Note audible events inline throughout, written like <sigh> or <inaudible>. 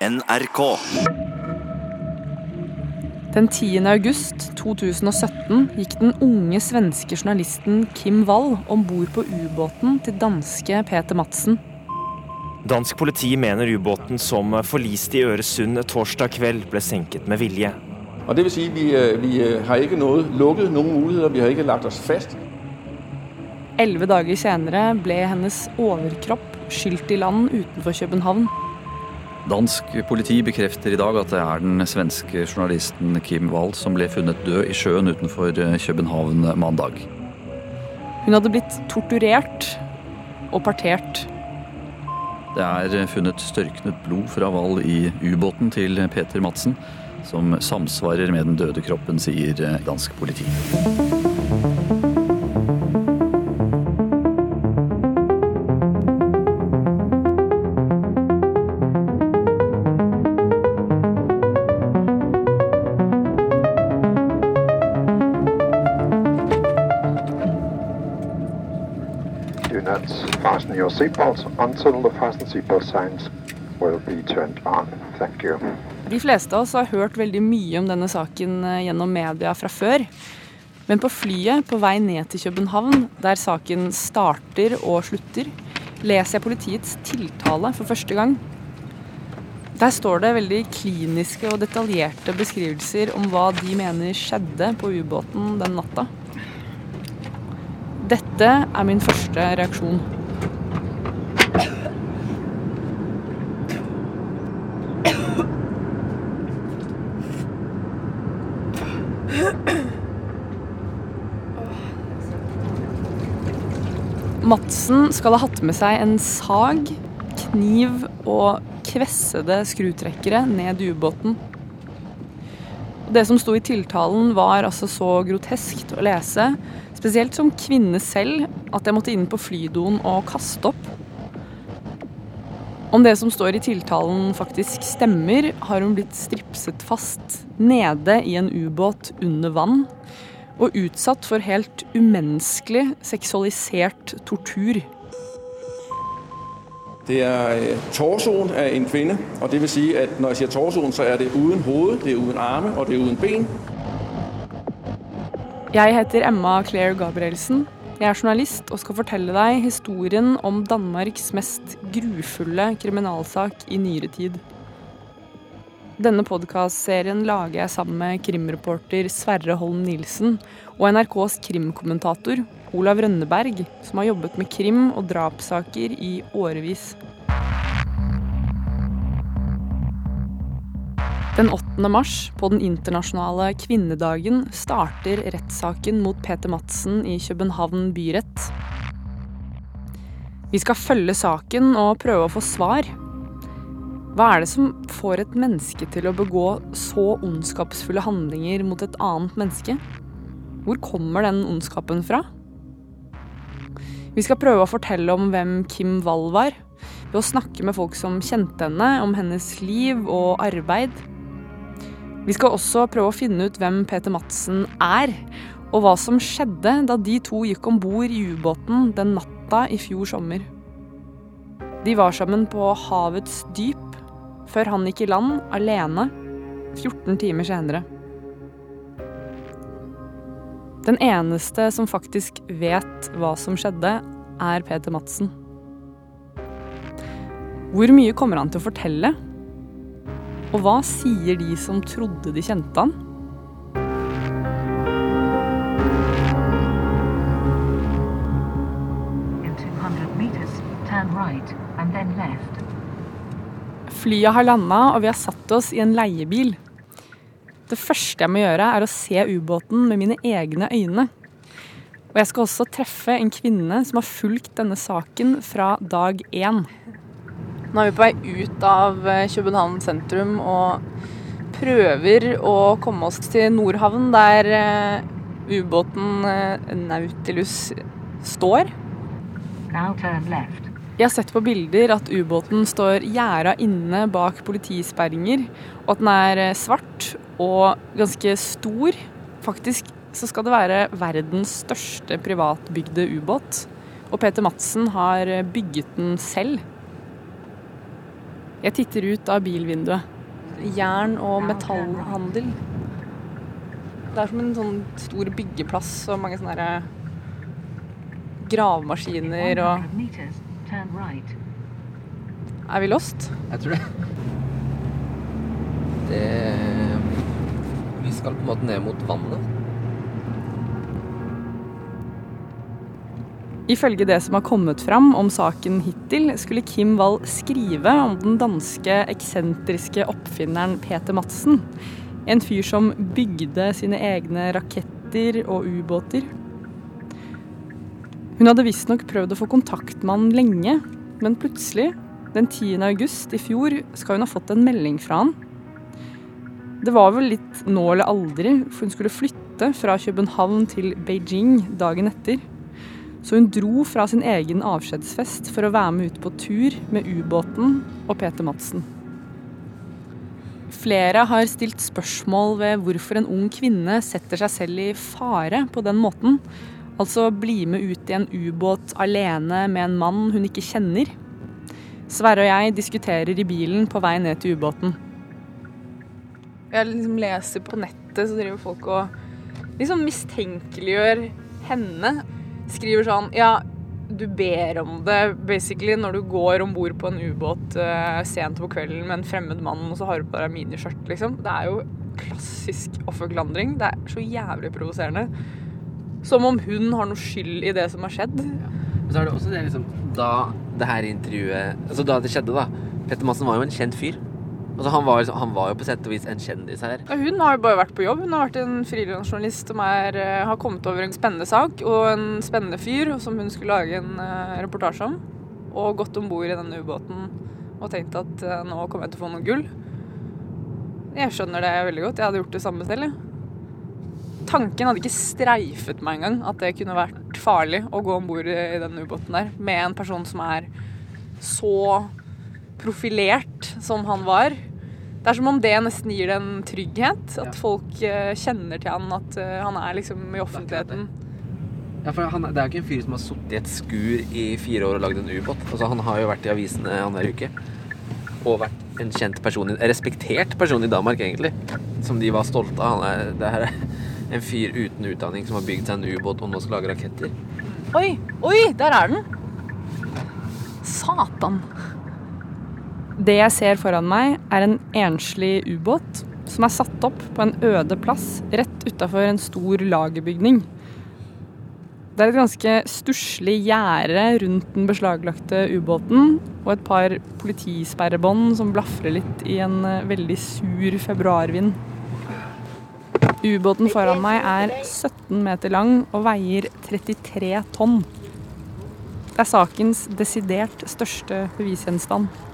NRK. Den 10. august 2017 gikk den unge svenske journalisten Kim Wall om bord på ubåten til danske Peter Madsen. Dansk politi mener ubåten som forliste i Øresund torsdag kveld, ble senket med vilje. Og det vil si, vi, øh, vi øh, har ikke noe, lukket noen muligheter, vi har ikke lagt oss fast. Elleve dager senere ble hennes overkropp skylt i land utenfor København. Dansk politi bekrefter i dag at det er den svenske journalisten Kim Wall som ble funnet død i sjøen utenfor København mandag. Hun hadde blitt torturert og partert. Det er funnet størknet blod fra Wall i ubåten til Peter Madsen, som samsvarer med den døde kroppen, sier dansk politi. Do not fasten your seatbelts until the fasten seatbelt signs will be turned on. Thank you. De fleste av oss har hørt veldig mye om denne saken eh, gjennom media fra før. Men på flyet på vei ned til København, der saken starter og slutter, leser jeg politiets tiltale for første gang. Der står det veldig kliniske og detaljerte beskrivelser om hva de mener skjedde på ubåten den natta. Dette er min første reaksjon. Madsen skal ha hatt med seg en sag, kniv og kvessede skrutrekkere ned ubåten. Det som sto i tiltalen var altså så groteskt å lese, spesielt som kvinne selv, at jeg måtte inn på flydoen og kaste opp. Om det som står i tiltalen faktisk stemmer, har hun blitt stripset fast nede i en ubåt under vann og utsatt for helt umenneskelig seksualisert tortur. Det er øh, torsoen av en kvinne, og det vil si at når jeg sier torsoen, så er det uden hoved, det er uden arme og det er uden ben. Jeg heter Emma Claire Gabrielsen. Jeg er journalist og skal fortelle deg historien om Danmarks mest grufulle kriminalsak i nyere tid. Denne podkastserien lager jeg sammen med krimreporter Sverre Holm Nilsen og NRKs krimkommentator Olav Rønneberg, som har jobbet med krim og drapssaker i årevis. Den 8. mars, på den internasjonale kvinnedagen, starter rettssaken mot Peter Madsen i København byrett. Vi skal følge saken og prøve å få svar. Hva er det som får et menneske til å begå så ondskapsfulle handlinger mot et annet menneske? Hvor kommer den ondskapen fra? Vi skal prøve å fortelle om hvem Kim Wall var, ved å snakke med folk som kjente henne, om hennes liv og arbeid. Vi skal også prøve å finne ut hvem Peter Madsen er, og hva som skjedde da de to gikk om bord i ubåten den natta i fjor sommer. De var sammen på havets dyp før han gikk i land alene 14 timer senere. Den eneste som faktisk vet hva som skjedde, er Peter Madsen. Hvor mye kommer han til å fortelle? Og hva sier de som trodde de kjente han? In 200 meters, turn right and then left. Flyet har landa, og vi har satt oss i en leiebil. Det første jeg må gjøre, er å se ubåten med mine egne øyne. Og jeg skal også treffe en kvinne som har fulgt denne saken fra dag én. Nå er vi på vei ut av eh, København sentrum og prøver å komme oss til Nordhavn, der eh, ubåten eh, Nautilus står. Jeg har sett på bilder at ubåten står gjerda inne bak politisperringer, og at den er svart og ganske stor. Faktisk så skal det være verdens største privatbygde ubåt. Og Peter Madsen har bygget den selv. Jeg titter ut av bilvinduet. Jern- og metallhandel. Det er som en sånn stor byggeplass og mange sånne derre gravemaskiner og 100 meters, turn right. Er vi lost? Jeg tror det. Det Vi skal på en måte ned mot vannet. Ifølge det som har kommet fram om saken hittil, skulle Kim Wall skrive om den danske eksentriske oppfinneren Peter Madsen. En fyr som bygde sine egne raketter og ubåter. Hun hadde visstnok prøvd å få kontakt med han lenge, men plutselig, den 10. august i fjor, skal hun ha fått en melding fra han. Det var vel litt nå eller aldri, for hun skulle flytte fra København til Beijing dagen etter. Så hun dro fra sin egen avskjedsfest for å være med ut på tur med ubåten og Peter Madsen. Flere har stilt spørsmål ved hvorfor en ung kvinne setter seg selv i fare på den måten. Altså bli med ut i en ubåt alene med en mann hun ikke kjenner. Sverre og jeg diskuterer i bilen på vei ned til ubåten. Jeg liksom leser på nettet, så driver folk og liksom mistenkeliggjør henne skriver sånn Ja, du ber om det basically når du går om bord på en ubåt uh, sent på kvelden med en fremmed mann, og så har du på deg miniskjørt, liksom. Det er jo klassisk offerklandring. Det er så jævlig provoserende. Som om hun har noe skyld i det som har skjedd. Men så er det også det liksom Da det her intervjuet Altså da det skjedde, da. Petter Madsen var jo en kjent fyr. Altså han var, han var jo på sett og vis en kjendis her. Ja, Hun har jo bare vært på jobb. Hun har vært en frilansjournalist som er, eh, har kommet over en spennende sak og en spennende fyr som hun skulle lage en eh, reportasje om. Og gått om bord i denne ubåten og tenkt at eh, nå kommer jeg til å få noe gull. Jeg skjønner det veldig godt. Jeg hadde gjort det samme selv. Tanken hadde ikke streifet meg engang at det kunne vært farlig å gå om bord i i den ubåten der med en person som er så profilert som han var. Det er som om det nesten gir det en trygghet. At folk eh, kjenner til han, at eh, han er liksom i offentligheten. Ja, for han, Det er jo ikke en fyr som har sittet i et skur i fire år og lagd en ubåt. Altså, han har jo vært i avisene annenhver uke. Og vært en kjent person, en respektert person i Danmark, egentlig. Som de var stolte av. Han er, det her er en fyr uten utdanning som har bygd seg en ubåt og nå skal lage raketter. Oi, oi, der er den! Satan. Det jeg ser foran meg, er en enslig ubåt som er satt opp på en øde plass rett utafor en stor lagerbygning. Det er et ganske stusslig gjerde rundt den beslaglagte ubåten, og et par politisperrebånd som blafrer litt i en eh, veldig sur februarvind. Ubåten foran meg er 17 meter lang og veier 33 tonn. Det er sakens desidert største bevisgjenstand.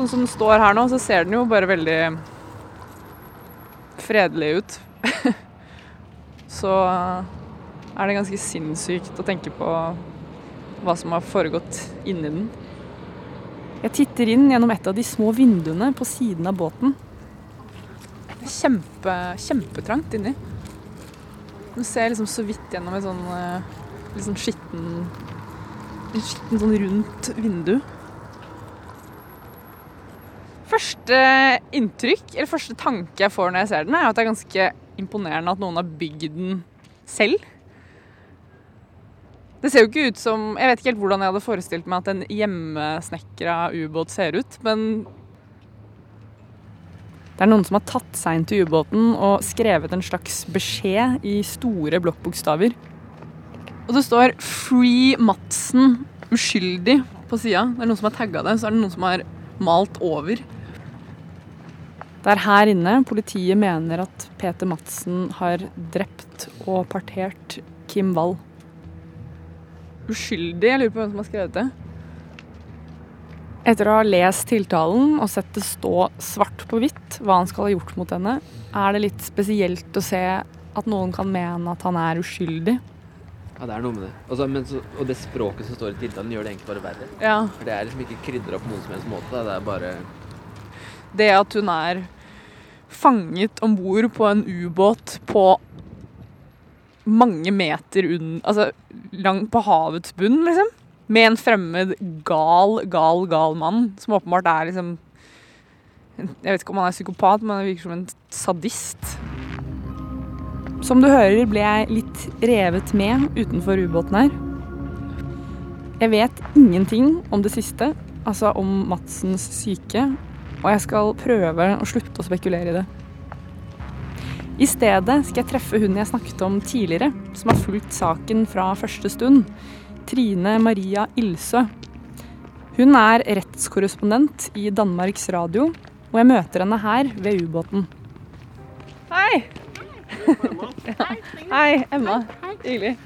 Sånn som den står her nå, så ser den jo bare veldig fredelig ut. <laughs> så er det ganske sinnssykt å tenke på hva som har foregått inni den. Jeg titter inn gjennom et av de små vinduene på siden av båten. Det er kjempe, kjempetrangt inni. Du ser liksom så vidt gjennom et sånn liksom skitten En skitten sånn rundt vindu. Første inntrykk, eller første tanke jeg får når jeg ser den, er at det er ganske imponerende at noen har bygd den selv. Det ser jo ikke ut som Jeg vet ikke helt hvordan jeg hadde forestilt meg at en hjemmesnekra ubåt ser ut, men det er noen som har tatt seg inn til ubåten og skrevet en slags beskjed i store blokkbokstaver. Og det står 'Free Madsen uskyldig' på sida. Det er noen som har tagga det, så er det noen som har malt over. Det er her inne politiet mener at Peter Madsen har drept og partert Kim Wall. Uskyldig? Jeg lurer på hvem som har skrevet det. Etter å ha lest tiltalen og sett det stå svart på hvitt hva han skal ha gjort mot henne, er det litt spesielt å se at noen kan mene at han er uskyldig. Ja, det er noe med det. Altså, men så, og det språket som står i tiltalen, gjør det egentlig bare verre. Ja, For det er liksom ikke krydra på noen som helst måte. Det er bare Det at hun er fanget om bord på en ubåt på mange meter unn, altså langt på havets bunn, liksom. med en fremmed gal, gal, gal mann, som åpenbart er liksom Jeg vet ikke om han er psykopat, men han virker som en sadist. Som du hører, ble jeg litt revet med utenfor ubåten her. Jeg vet ingenting om det siste, altså om Madsens syke, og jeg skal prøve å slutte å spekulere i det. I stedet skal jeg treffe hun jeg snakket om tidligere, som har fulgt saken fra første stund. Trine Maria Ilsø. Hun er rettskorrespondent i Danmarks Radio, og jeg møter henne her ved ubåten. Hei! Hei, Emma. Hyggelig.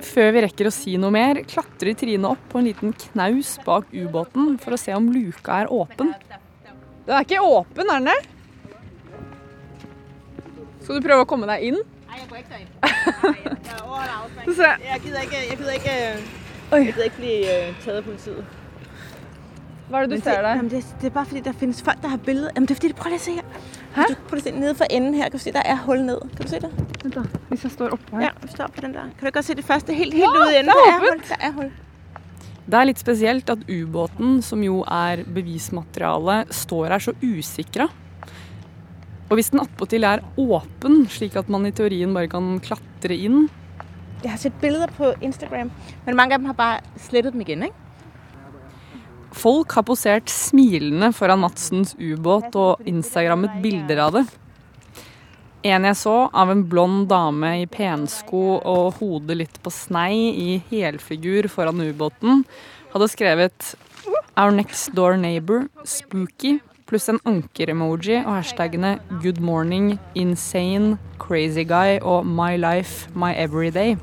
Før vi rekker å si noe mer, klatrer Trine opp på en liten knaus bak ubåten for å se om luka er åpen. Den er ikke åpen, er den det? Skal du prøve å komme deg inn? Nei, jeg går ikke inn. Jeg er gider ikke, jeg ikke, jeg gider ikke blive øh, taget politiet. Hva er det du ser der? det, det er bare fordi, det finnes folk, der har bilde prøv å se her. Hæ? Du, prøv se nede for enden her. Kan du se, der er hul ned. Kan du se det? Vent da, Hvis jeg står oppe her. Ja, vi står på den der. Kan du godt se det første helt, helt Ja, ude enden? der er hul. Der er hul. Det er litt spesielt at ubåten, som jo er bevismateriale, står her så usikra. Og hvis den attpåtil er åpen, slik at man i teorien bare kan klatre inn, Jeg har sett billeder på Instagram, men mange av dem har bare slettet dem igjen. ikke? Folk har posert smilende foran Madsens ubåt og instagrammet bilder av det. En jeg så, av en blond dame i pensko og hodet litt på snei i helfigur foran ubåten, hadde skrevet 'Our next door neighbor, spooky', pluss en anker-emoji og hashtagene 'good morning', 'insane', 'crazy guy' og 'my life, my everyday'.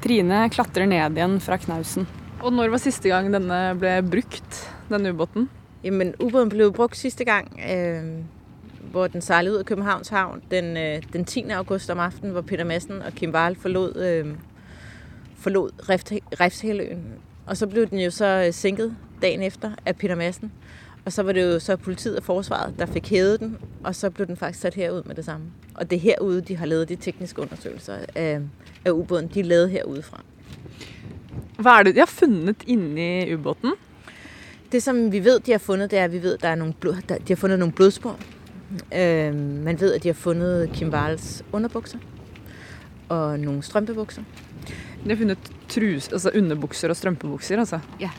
Trine klatrer ned igjen fra knausen. Og når var siste gang denne ble brukt, denne ubåten? Jamen, ubåten ble brukt siste gang, øh, hvor den seilte ut av Københavns Havn den, øh, den 10. august om aftenen, hvor Peter Madsen og Kim Wahl forlod, øh, forlod Rift- Og så ble den jo så senket dagen efter av Peter Madsen. Og så var det jo så politiet og forsvaret, der fikk hevet den, og så ble den faktisk satt herud med det samme. Og det er herude, de har lavet de tekniske undersøkelser av, ubåten. De er lavet herudefra. Hva er det de har funnet inni ubåten? Det, som vi vet de har funnet, det er, at vi vet, er blod, der, de har funnet noen blodspor. Uh, man vet at de har funnet Kim Wahls underbukser og noen strømpebukser. De har funnet trus, altså underbukser og strømpebukser, altså. Ja.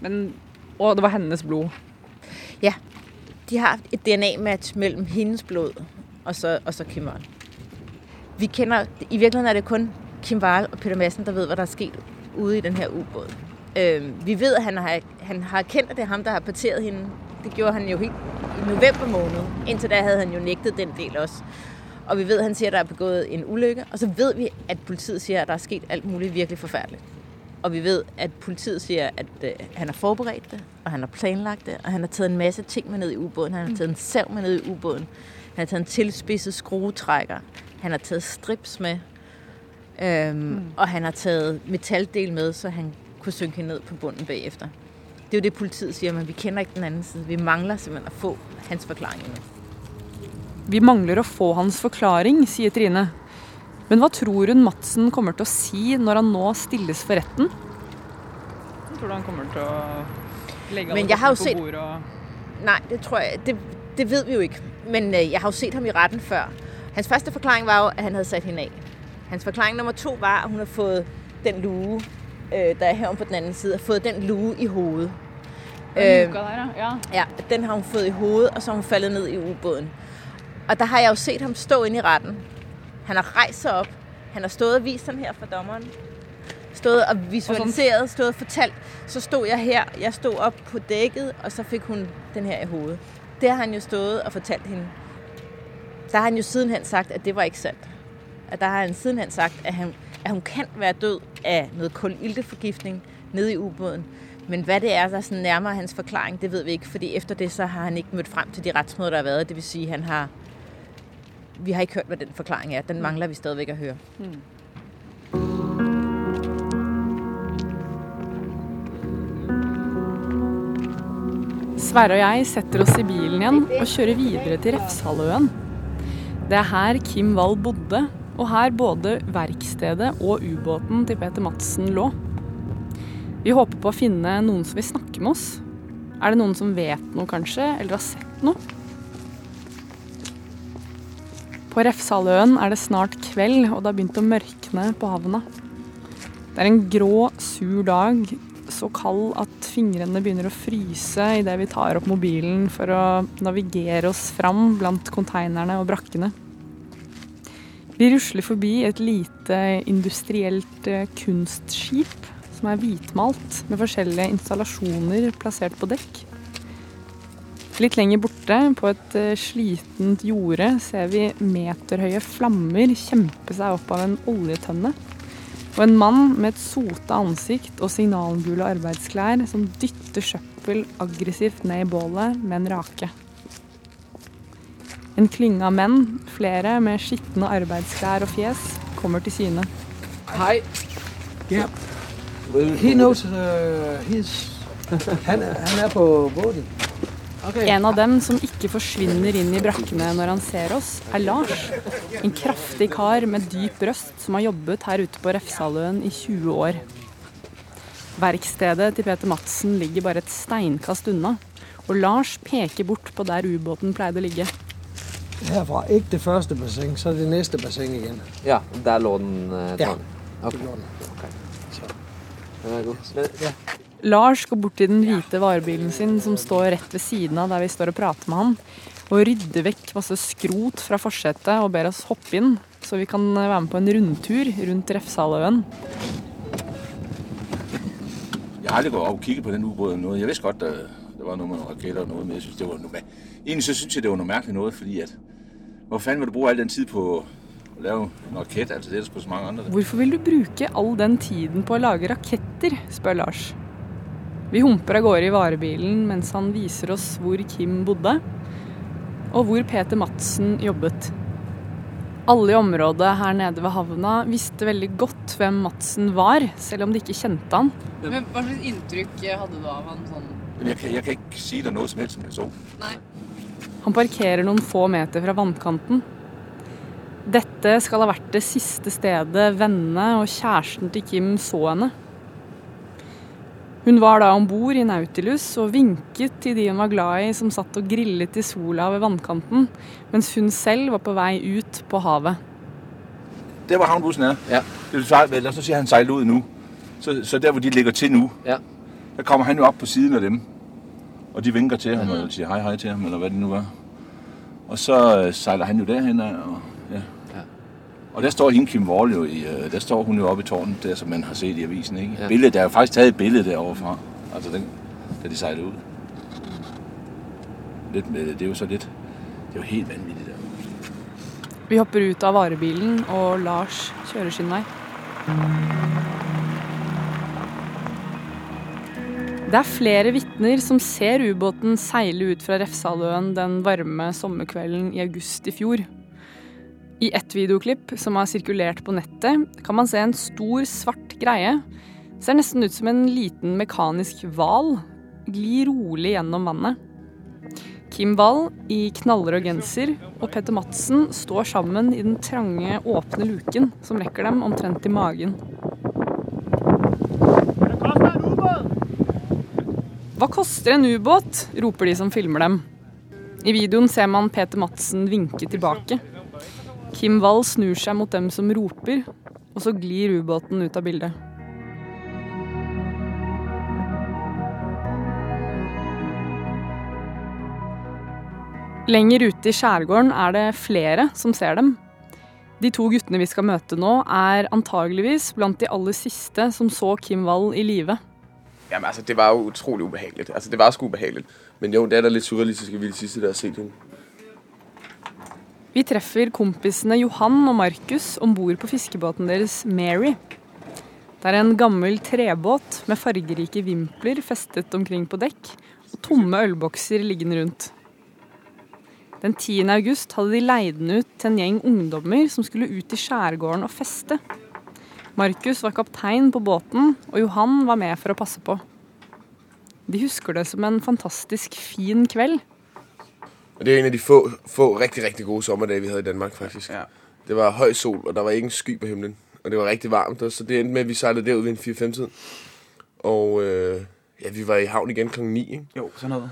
Men, og det var hennes blod. Ja. De har et DNA-match mellom hennes blod og så, og så Kim Wahl. Vi kender, i virkeligheten er det kun Kim Wahl og Peter Madsen, der vet hva der er sket ude i den her ubåd. Øh, vi ved, at han har, han har kendt, at det er ham, der har parteret hende. Det gjorde han jo helt i november måned. Indtil da havde han jo nægtet den del også. Og vi ved, at han siger, at der er begået en ulykke. Og så ved vi, at politiet siger, at der er sket alt muligt virkelig forfærdeligt. Og vi ved, at politiet siger, at øh, han har forberedt det, og han har planlagt det, og han har taget en masse ting med ned i ubåden. Han har taget en sav med ned i ubåden. Han har taget en tilspidset skruetrækker. Han har taget strips med. Øhm, mm. Og han har taget metaldel med, så han kunne synke hende ned på bunden bagefter. Det er jo det, politiet siger, men vi kender ikke den anden side. Vi mangler simpelthen at få hans forklaring endnu. Vi mangler å få hans forklaring, sier Trine. Men hva tror hun Madsen kommer til å si når han nå stilles for retten? Tror du han kommer til å legge Men jeg har jo set- bordet og Nej, det tror jeg, det, det ved vi jo ikke. Men øh, jeg har jo set ham i retten før. Hans første forklaring var jo, at han havde sat hende af. Hans forklaring nummer to var, at hun har fået den lue, øh, der er herom på den anden side, har fået den lue i hovedet. Øh, ja. ja. Ja, den har hun fået i hovedet, og så er hun faldet ned i ubåden. Og der har jeg jo set ham stå inde i retten. Han har rejst sig op. Han har stået og vist den her for dommeren. Stået og visualiseret, stået og fortalt. Så stod jeg her, jeg stod op på dækket, og så fik hun den her i hovedet. Det har han jo stået og fortalt hende. Der har han jo sidenhen sagt, at det var ikke sandt. At der har han sidenhen sagt, at, han, at hun kan være død af noget kulilteforgiftning nede i ubåden. Men hvad det er, der er sådan nærmere hans forklaring, det ved vi ikke, fordi efter det, så har han ikke mødt frem til de retsmøder, der har været. Det vil sige, han har... Vi har ikke hørt, hvad den forklaring er. Den mangler vi stadigvæk at høre. Sverre og jeg setter oss i bilen igjen og kjører videre til Refshalløen. Det er her Kim Wall bodde, og her både verkstedet og ubåten til Peter Madsen lå. Vi håper på å finne noen som vil snakke med oss. Er det noen som vet noe, kanskje, eller har sett noe? På Refshalvøen er det snart kveld, og det har begynt å mørkne på havna. Det er en grå, sur dag, så kald at fingrene begynner å fryse idet vi tar opp mobilen for å navigere oss fram blant konteinerne og brakkene. Vi rusler forbi et lite industrielt eh, kunstskip som er hvitmalt med forskjellige installasjoner plassert på dekk. Litt lenger borte, på et eh, slitent jorde, ser vi meterhøye flammer kjempe seg opp av en oljetønne. Og en mann med et sota ansikt og signalgule arbeidsklær som dytter søppel aggressivt ned i bålet med en rake. En klynge av menn, flere med skitne arbeidsklær og fjes, kommer til syne. Hei. Ja. Knows uh, han, er- han er på båten. En av dem som ikke forsvinner inn i brakkene når han ser oss, er Lars. En kraftig kar med dyp røst som har jobbet her ute på Refsaløen i 20 år. Verkstedet til Peter Madsen ligger bare et steinkast unna. Og Lars peker bort på der ubåten pleide å ligge. Herfra ikke det første bassenget, så det neste bassenget igjen. Ja, der lå den. eh, Ja. Okay. Lå Det Okay. den. den er god. Men, ja. Lars går bort til den hvite varebilen sin som står rett ved siden av der vi står og prater med han, og rydder vekk masse skrot fra forsetet og ber oss hoppe inn, så vi kan være med på en rundtur rundt Refsaløen. Jeg har aldri gått og kikket på den ubåten. Jeg visste godt, der, der var noe med nogle raketter og noget, men jeg synes, det var noe, egentlig så synes jeg, det var noe merkelig noe, fordi at, hvor fanden vil du bruke all den tid på å lave en rakett? Altså, det er det sgu så mange andre. Hvorfor vil du bruke all den tiden på å lage raketter, spør Lars. Vi humper av gårde i varebilen mens han viser oss hvor Kim bodde, og hvor Peter Madsen jobbet. Alle i området her nede ved havna visste veldig godt hvem Madsen var, selv om de ikke kjente han. Men Hva slags inntrykk hadde du av han sånn? Men jeg kan, jeg kan ikke si dig noe som helst som person. Han parkerer noen få meter fra vannkanten. Dette skal ha vært det siste stedet vennene og kjæresten til Kim så henne. Hun var da om bord i Nautilus og vinket til de hun var glad i som satt og grillet i sola ved vannkanten, mens hun selv var på vei ut på havet. Der hvor havnbussen er, Ja. det vil så sier han sejler ut nå. Så, så der hvor de ligger til nå, Ja. der kommer han jo opp på siden av dem. Og de vinker til ham, og siger hej hej til ham, eller hvad det nu er. Og så øh, sejler han jo derhen, og, ja. Ja. og der står hende Kim Wall jo, i, øh, der står hun jo oppe i tårnet, der som man har set i avisen. Ikke? Ja. Ja. Billedet, der er jo faktisk taget et billede derovre fra, altså den, da de sejlede ud. Lidt med, det er jo så lidt, det er jo helt vanvittigt der. Vi hopper ut av varebilen, og Lars kjører sin vei. Det er flere vitner som ser ubåten seile ut fra Refsaløen den varme sommerkvelden i august i fjor. I ett videoklipp som har sirkulert på nettet, kan man se en stor, svart greie. Ser nesten ut som en liten mekanisk hval. Gli rolig gjennom vannet. Kim Wall i knallrød genser og Petter Madsen står sammen i den trange, åpne luken som rekker dem omtrent i magen. Hva koster en ubåt? roper de som filmer dem. I videoen ser man Peter Madsen vinke tilbake. Kim Wall snur seg mot dem som roper, og så glir ubåten ut av bildet. Lenger ute i skjærgården er det flere som ser dem. De to guttene vi skal møte nå, er antageligvis blant de aller siste som så Kim Wall i live. Jamen altså, det var jo utrolig ubehageligt. Altså, det var sgu ubehageligt. Men jo, det er da litt surrealistisk at vi det de sidste, der har set hende. Vi treffer kompisene Johan og Markus om bord på fiskebåten deres Mary. Det er en gammel trebåt med fargerike vimpler festet omkring på dekk, og tomme ølbokser liggende rundt. Den 10. august hadde de leid den ut til en gjeng ungdommer som skulle ut i skjærgården og feste. Markus var kaptein på båten, og Johan var med for å passe på. De husker det som en fantastisk fin kveld. Det er en av de få, få rigtig, rigtig gode sommerdage, vi hadde i Danmark, faktisk. Ja. Det var høy sol, og der var ikke en sky på himmelen. Og det var rigtig varmt, så det endte med, at vi sejlede derud ved en 4-5-tiden. Og øh, ja, vi var i havn igen klokken 9, ikke? Jo, sådan noget.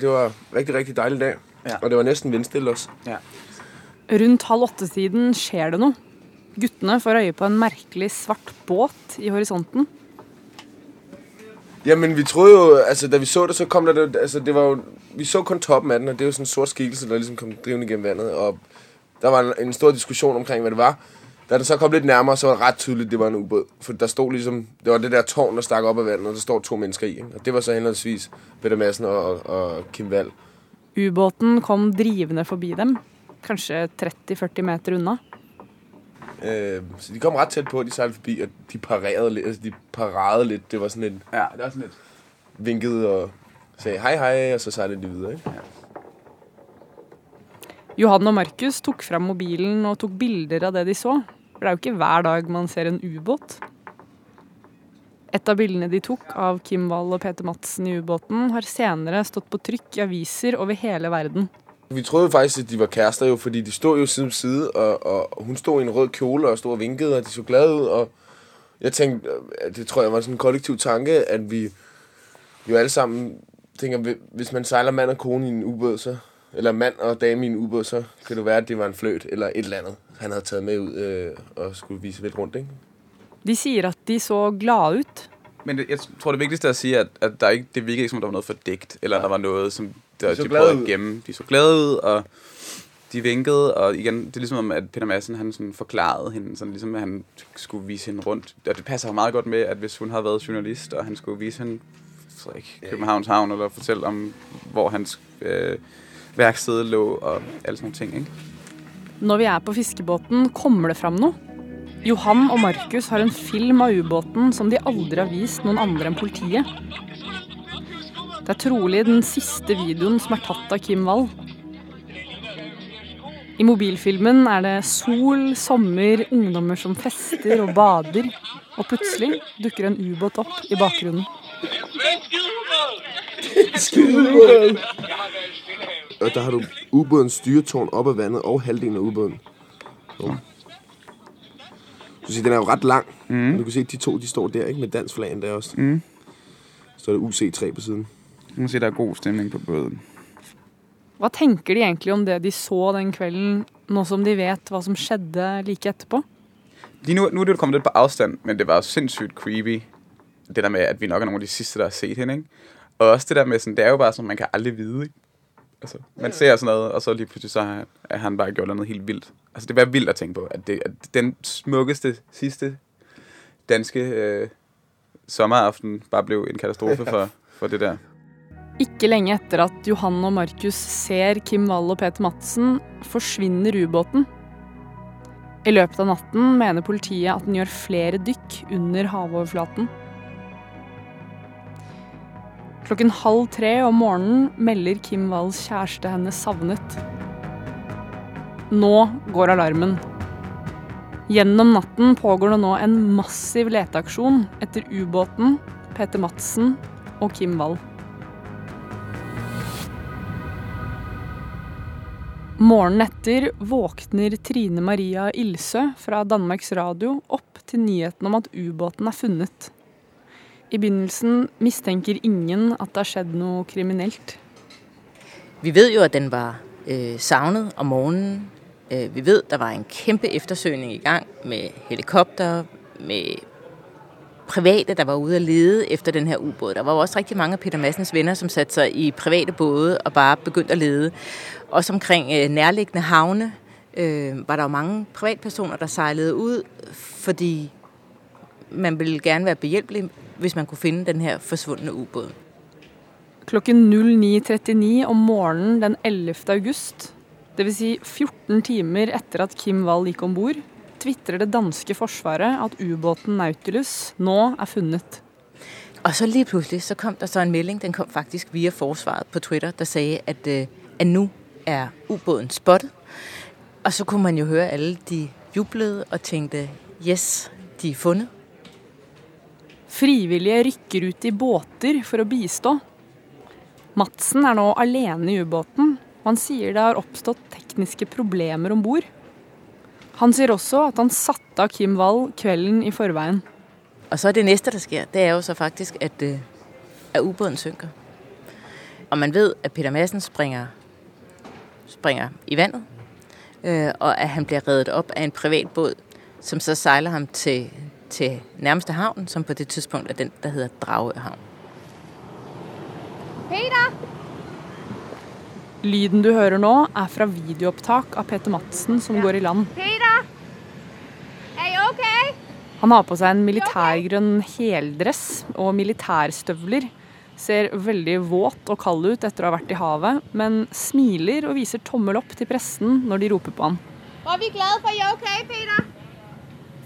Det var en rigtig, rigtig dejlig dag. Ja. Og det var næsten vindstille også. Ja. Rundt halv åtte-tiden skjer det noe. Guttene får øye på en merkelig svart båt i horisonten. Ja, men vi troede jo, altså da vi så det, så kom der, det- altså det var jo, vi så kun toppen af den, og det er jo sådan en sort skikkelse, der ligesom kom drivende gennem vandet, og der var en, en stor diskussion omkring, hvad det var. Da den så kom lidt nærmere, så var det ret tydeligt, det var en ubåd. For der stod ligesom, det var det der tårn, der stak op af vandet, og der står to mennesker i. Og det var så henholdsvis Peter Madsen og, og, og Kim Wall. Ubåten kom drivende forbi dem, kanskje 30-40 meter unna. Øh, så de kom ret tæt på, de sejlede forbi, og de parerede lidt, altså de parerede lidt. Det var sådan en... Ja, det var sådan lidt... Vinkede og sagde hej hej, og så sejlede de videre, ikke? Johan og Markus tok frem mobilen og tok bilder av det de så. For det er jo ikke hver dag man ser en ubåt. Et av bildene de tok av Kim Wall og Peter Madsen i ubåten, har senere stått på trykk i aviser over hele verden. Vi troede faktisk, at de var kærester jo, fordi de stod jo side om side, og, og hun stod i en rød kjole og stod og vinkede, og de så glade ud, og jeg tænkte, at det tror jeg var sådan en kollektiv tanke, at vi jo alle sammen tænker, hvis man sejler mand og kone i en ubåd, så, eller mand og dame i en ubåd, så kan det være, at det var en fløt eller et eller andet, han havde taget med ud øh, og skulle vise lidt rundt, ikke? De sier at de så glade ut. Men det, jeg tror, det vigtigste er at sige, at, at der ikke, det virkede ikke, som om der var noget fordækt, eller ja. der var noget, som der, De de, så de prøvede ud. at gemme. De så glade ud, og de vinkede, og igen, det er ligesom om, at Peter Madsen, han sådan forklarede hende, sådan ligesom, at han skulle vise hende rundt. Og det passer jo meget godt med, at hvis hun havde været journalist, og han skulle vise hende så ikke, Københavns Havn, eller fortælle om, hvor hans øh, værksted lå, og alle sådan nogle ting, ikke? Når vi er på fiskebåten, kommer det fram noe. Johan og Markus har en film av ubåten som de aldri har vist noen andre enn politiet. Det er trolig den siste videoen som er tatt av Kim Wall. I mobilfilmen er det sol, sommer, ungdommer som fester og bader. Og plutselig dukker en ubåt opp i bakgrunnen. Og der har du ubåtens styretårn oppe av vannet og halvdelen av ubåten. Du den er jo ret lang. Mm. Du kan se, de to de står der ikke med dansk flag der også. Mm. Så er det UC3 på siden. Du kan si det er god stemning på båten. Hva tenker de egentlig om det de så den kvelden, nå som de vet hva som skjedde like etterpå? Lige nu, nu er det jo kommet litt på avstand, men det var jo sindssygt creepy. Det der med, at vi nok er noen av de siste der har sett henne. ikke? Og også det der med, sånn, det er jo bare sånn man kan aldri vite. ikke? Altså, man ser sådan noget, og så lige pludselig så har har han bare gjort noget helt vildt. Altså, det var vildt at tænke på, at, det, at den smukkeste, sidste danske øh, sommeraften bare blev en katastrofe for, for det der. Ikke lenge etter at Johan og Markus ser Kim Wall og Peter Madsen, forsvinner ubåten. I løpet av natten mener politiet at den gjør flere dykk under havoverflaten. Klokken halv tre om morgenen melder Kim Walls kjæreste henne savnet. Nå går alarmen. Gjennom natten pågår det nå en massiv leteaksjon etter ubåten, Peter Madsen og Kim Wall. Morgenen etter våkner Trine Maria Ilsø fra Danmarks Radio opp til nyheten om at ubåten er funnet. I begynnelsen mistenker ingen at det har skjedd noe kriminelt. Vi vet jo, at den var eh, savnet om morgenen. Eh, vi vet der var en kjempeettersøkning i gang med helikopter, med private, der var ude og lede efter den her ubåd. Der var også rigtig mange af Peter Massens venner, som satte sig i private både og bare begyndte at lede. Også omkring øh, nærliggende havne øh, var der jo mange privatpersoner, der sejlede ud, fordi man ville gerne være behjælpelig, hvis man kunne finde den her forsvundne ubåd. Klokken 09.39 om morgenen den 11. august, dvs. Si 14 timer etter at Kim Wall gikk om bord, tvitrer det danske forsvaret at ubåten Nautilus nå er funnet. Og så lige plutselig så kom der så en melding, den kom faktisk via forsvaret på Twitter, der sagde, at, øh, at nå er ubåten spottet. Og så kunne man jo høre alle, de jublede og tenkte yes, de er funnet. Frivillige rykker ut i båter for å bistå. Madsen er nå alene i ubåten, og han sier det har oppstått tekniske problemer om bord. Han sier også at han satte av Kim Wall kvelden i forveien. Og så det neste, der skjer, det er jo så faktisk, at, øh, at ubåden synker. Og man vet at Peter Madsen springer, springer i vandet, øh, og at han blir reddet opp av en privat båd, som så seiler ham til, til nærmeste havn, som på det tidspunkt er den, der hedder Dragøhavn. Peter! Lyden du hører nå, er fra videoopptak av Peter Madsen som går i land. Peter! Han har på seg en militærgrønn heldress og militærstøvler. Ser veldig våt og kald ut etter å ha vært i havet, men smiler og viser tommel opp til pressen når de roper på han. Var vi glad for, you, okay, Peter.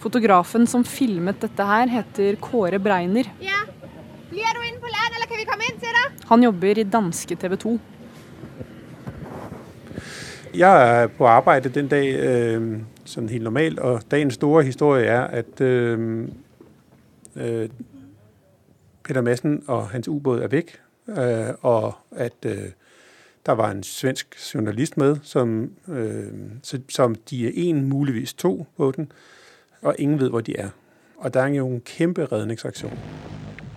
Fotografen som filmet dette her, heter Kåre Breiner. Ja. Blir du inde på land, eller kan vi komme inn til deg? Han jobber i danske TV 2. Jeg er på arbejde den dag, øh, sådan helt normalt, og dagens store historie er, at øh, øh, Peter Madsen og hans ubåd er væk, øh, og at øh, der var en svensk journalist med, som, øh, som de er en, muligvis to på den, og ingen ved, hvor de er. Og der er jo en kæmpe redningsaktion.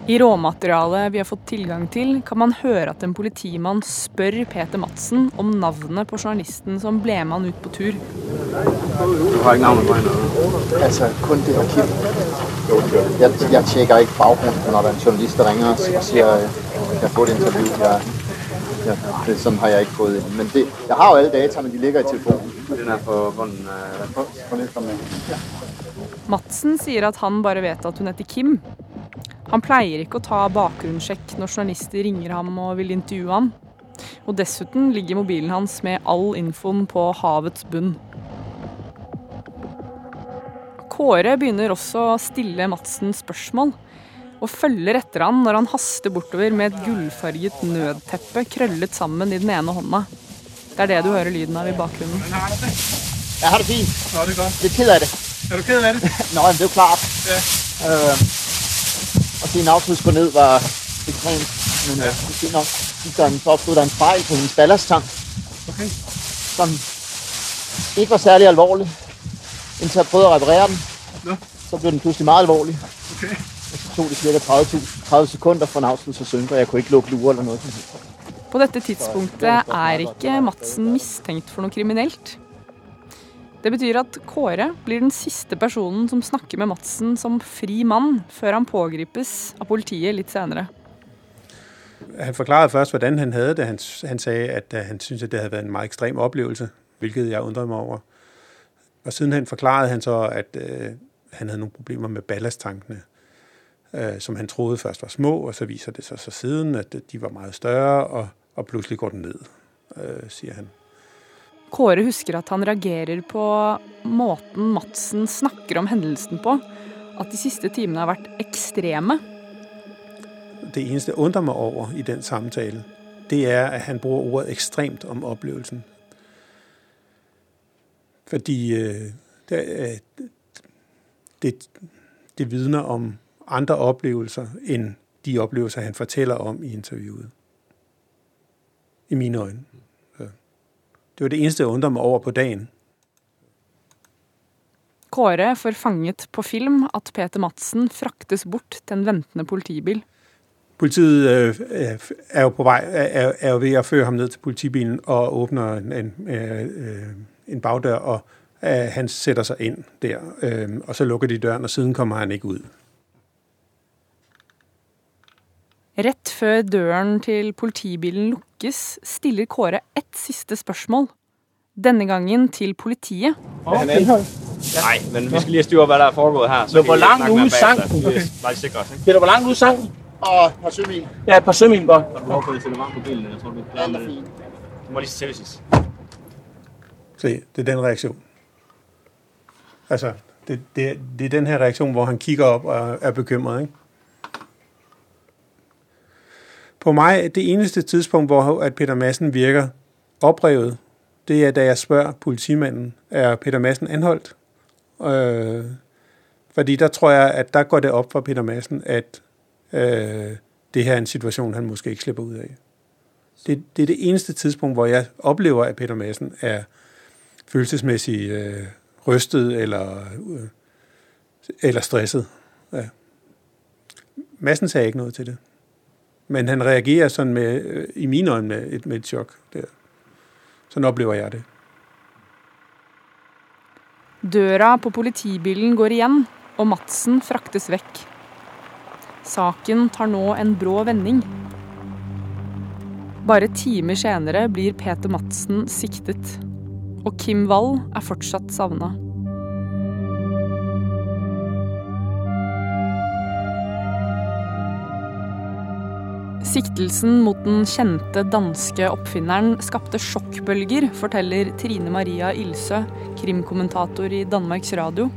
I råmaterialet vi har fått tilgang til, kan man høre at en politimann spør Peter Madsen om navnet på journalisten som ble med han ut på tur. Du har ikke navnet på hende? Altså, kun det Kim. Jeg, jeg tjekker ikke bakgrunnen når en journalist, ringer og sier at jeg har fått intervju. Jeg, Jeg, det, sånn har jeg ikke fått det. Men det, jeg har jo alle data, men de ligger i telefonen. Den er på bunnen. Uh, på. Madsen sier at han bare vet at hun heter Kim. Han pleier ikke å ta bakgrunnssjekk når journalister ringer ham og vil intervjue ham. Og dessuten ligger mobilen hans med all infoen på havets bunn. Kåre begynner også å stille Madsen spørsmål, og følger etter han når han haster bortover med et gullfarget nødteppe krøllet sammen i den ene hånda. Det er det du hører lyden av i bakgrunnen. Jeg har det fint. Ja, det er godt. Ked det. Er du ked af det? Nå, det er jo klart. Ja. Øh, og en autobus gå ned var ekstremt. Men ja. det er fint nok. Så, så opstod der en fejl på hendes ballasttank. Okay. Som ikke var særlig alvorlig. Indtil jeg prøvede at reparere den. Ja. Så blev den pludselig meget alvorlig. Okay. Og så tog det cirka 30, 30 sekunder for en autobus at synke, og jeg kunne ikke lukke lurer eller noget. På dette tidspunktet er ikke Madsen mistenkt for noe kriminelt. Det betyr at Kåre blir den siste personen som snakker med Madsen som fri mann, før han pågripes av politiet litt senere. Han forklarede først, hvordan han hadde det. Han, han sa at uh, han syntes, at det hadde vært en meget ekstrem opplevelse, hvilket jeg undret meg over. Og sidenhen forklarede han så, at øh, han hadde noen problemer med ballasttankene, øh, som han trodde først var små, og så viser det seg så siden, at de var meget større, og, og plutselig går den ned, øh, sier han. Kåre husker at han reagerer på måten Madsen snakker om hendelsen på. At de siste timene har vært ekstreme. Det eneste jeg undrer meg over i den samtalen, det er at han bruker ordet ekstremt om opplevelsen. Fordi øh, det, det, det vidner om andre opplevelser enn de opplevelser han forteller om i intervjuet. I mine øyne. Det var det eneste jeg undret meg over på dagen. Kåre får fanget på film at Peter Madsen fraktes bort til en ventende politibil. Politiet øh, er jo på vei, er, er jo ved å føre ham ned til politibilen og åpner en, en, øh, en bagdør, og øh, han sætter seg inn der. Øh, og så lukker de døren, og siden kommer han ikke ud. Rett før døren til politibilen lukkes, stiller Kåre ett siste spørsmål. Denne gangen til politiet. Okay. Nej, men vi skal lige have styr hvad der er foregået her. Så Men hvor langt ude sang. Bare sikre os, ikke? Peter, hvor langt ude sang? Og et par sømil. Ja, et par sømil godt. Har du behov for at sætte varmt på bilen? Jeg tror, det er fint. med det. Du må lige se sidst. Se, det er den reaktion. Altså, det, det, det er den her reaktion, hvor han kigger op og er bekymret, ikke? På mig, det eneste tidspunkt, hvor at Peter Madsen virker oprevet, det er, da jeg spørger politimanden, er Peter Madsen anholdt? Øh, fordi der tror jeg, at der går det op for Peter Madsen, at øh, det her er en situation, han måske ikke slipper ud af. Det, det er det eneste tidspunkt, hvor jeg oplever, at Peter Madsen er følelsesmæssigt øh, rystet eller, øh, eller stresset. Ja. Massen sagde ikke noget til det. Men han reagerer sådan med, øh, i mine øjne med et, med et chok. Der. Sådan jeg det. Døra på politibilen går igjen, og Madsen fraktes vekk. Saken tar nå en brå vending. Bare timer senere blir Peter Madsen siktet. Og Kim Wall er fortsatt savna. Siktelsen mot den kjente danske oppfinneren skapte sjokkbølger, forteller Trine Maria Ilsø, krimkommentator i Danmarks Radio.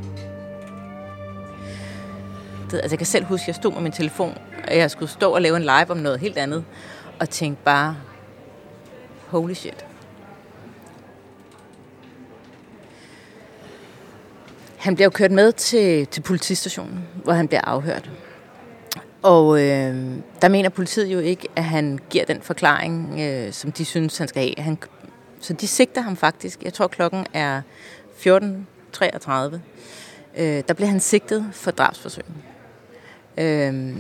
Altså jeg kan selv huske, jeg stod med min telefon, og jeg skulle stå og lave en live om noe helt annet, og tenkte bare, holy shit. Han bliver jo kørt med til, til politistasjonen, hvor han blir afhørt. Og øh, der mener politiet jo ikke, at han giver den forklaring, øh, som de synes, han skal have. Han, så de sigter ham faktisk. Jeg tror, klokken er 14.33. Øh, der bliver han sigtet for drabsforsøg. Øh,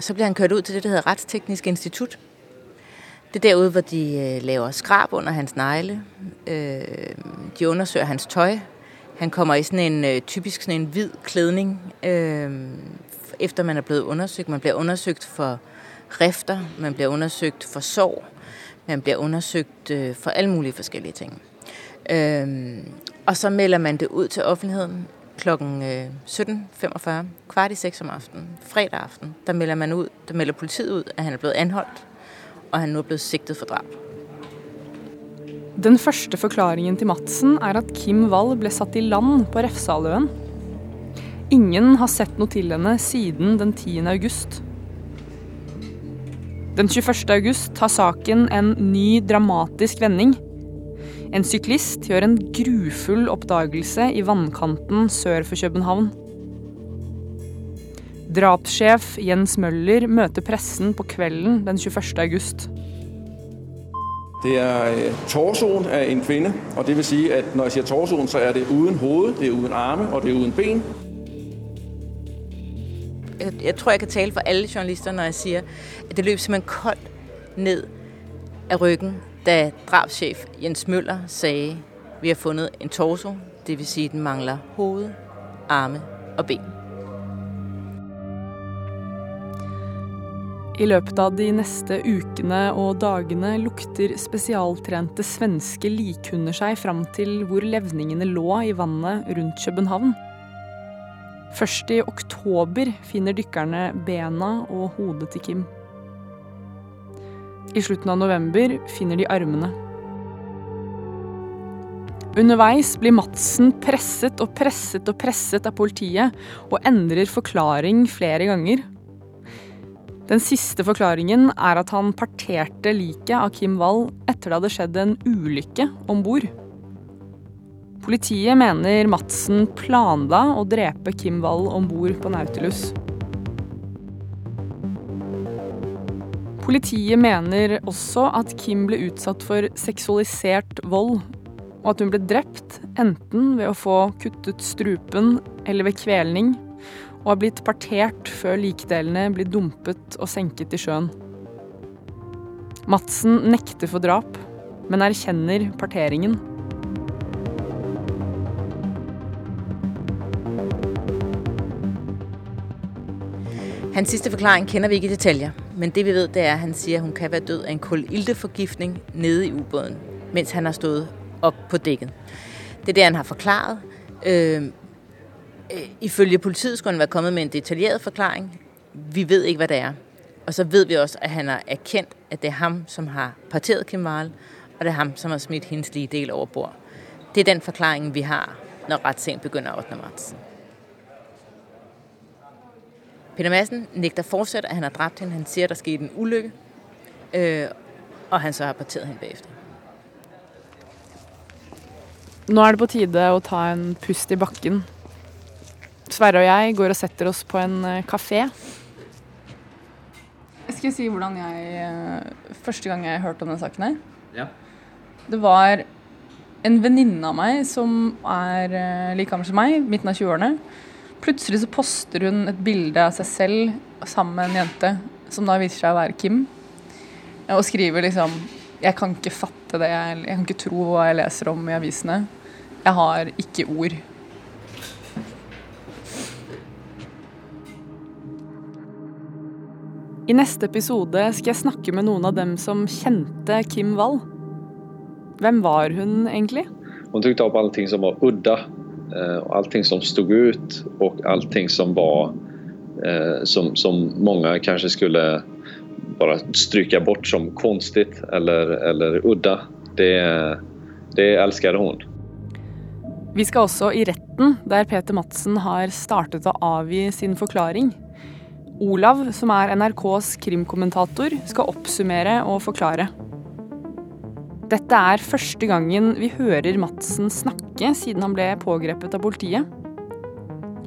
så bliver han kørt ud til det, der hedder Retsteknisk Institut. Det er derude, hvor de øh, laver skrab under hans negle. Øh, de undersøger hans tøj. Han kommer i sådan en øh, typisk sådan en hvid klædning, øh, efter man er blevet undersøgt. Man bliver undersøgt for rifter, man bliver undersøgt for sår, man bliver undersøgt øh, for alle mulige forskellige ting. Øh, og så melder man det ud til offentligheden øh, 17.45, kvart i 6 om aftenen, fredag aften. Der melder man ud, der melder politiet ud, at han er blevet anholdt, og han nu er blevet sigtet for drab. Den første forklaringen til Madsen er at Kim Wall ble satt i land på Refsaløen. Ingen har sett noe til henne siden den 10. august. Den 21. august tar saken en ny dramatisk vending. En syklist gjør en grufull oppdagelse i vannkanten sør for København. Drapssjef Jens Møller møter pressen på kvelden den 21. august. Det er øh, torsoen av en kvinne. og det vil si at når jeg sier torsoen, så er det uden hoved, det er uden arme, og det er uden ben. Jeg, tror, jeg kan tale for alle journalister, når jeg siger, at det løb simpelthen koldt ned af ryggen, da drabschef Jens Møller sagde, vi har fundet en torso, det vil sige, at den mangler hoved, arme og ben. I løpet av de neste ukene og dagene lukter spesialtrente svenske likhunder seg fram til hvor levningene lå i vannet rundt København. Først i oktober finner dykkerne bena og hodet til Kim. I slutten av november finner de armene. Underveis blir Madsen presset og presset og presset av politiet, og endrer forklaring flere ganger. Den siste forklaringen er at han parterte liket av Kim Wall etter det hadde skjedd en ulykke om bord. Politiet mener Madsen planla å drepe Kim Wall om bord på Nautilus. Politiet mener også at Kim ble utsatt for seksualisert vold, og at hun ble drept enten ved å få kuttet strupen eller ved kvelning, og har blitt partert før likdelene blir dumpet og senket i sjøen. Madsen nekter for drap, men erkjenner parteringen. Hans sidste forklaring kender vi ikke i detaljer, men det vi ved, det er, at han siger, at hun kan være død af en kulilteforgiftning nede i ubåden, mens han har stået op på dækket. Det er det, han har forklaret. Øh, ifølge politiet skulle han være kommet med en detaljeret forklaring. Vi ved ikke, hvad det er. Og så ved vi også, at han har erkendt, at det er ham, som har parteret Kim Wall, og det er ham, som har smidt hendes lige del over bord. Det er den forklaring, vi har, når retssagen begynder 8. marts. Peter Madsen nægter fortsat, at han har dræbt hende. Han siger, at der skete en ulykke, øh, og han så har parteret hende bagefter. Nå er det på tide å ta en pust i bakken. Sverre og jeg går og setter oss på en kafé. Jeg Skal si hvordan jeg eh, Første gang jeg hørte om den saken her? Ja. Det var En venninne av meg som er eh, like gammel som meg, midten av 20-årene. Plutselig så poster hun et bilde av seg selv sammen med en jente som da viser seg å være Kim. Og skriver liksom Jeg kan ikke fatte det, jeg, jeg kan ikke tro hva jeg leser om i avisene. Jeg har ikke ord. I neste episode skal jeg snakke med noen av dem som kjente Kim Wall. Hvem var hun egentlig? Hon opp alle allting som var udda, eh, allting som stod ut och allting som var eh, som, som många kanske skulle bara stryka bort som konstigt eller, eller udda. Det, det elsker hun. Vi skal også i retten, der Peter Madsen har startet å avgi sin forklaring. Olav, som er NRKs krimkommentator, skal oppsummere og forklare. Dette er første gangen vi hører Madsen snakke siden han ble pågrepet av politiet.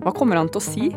Hva kommer han til å si?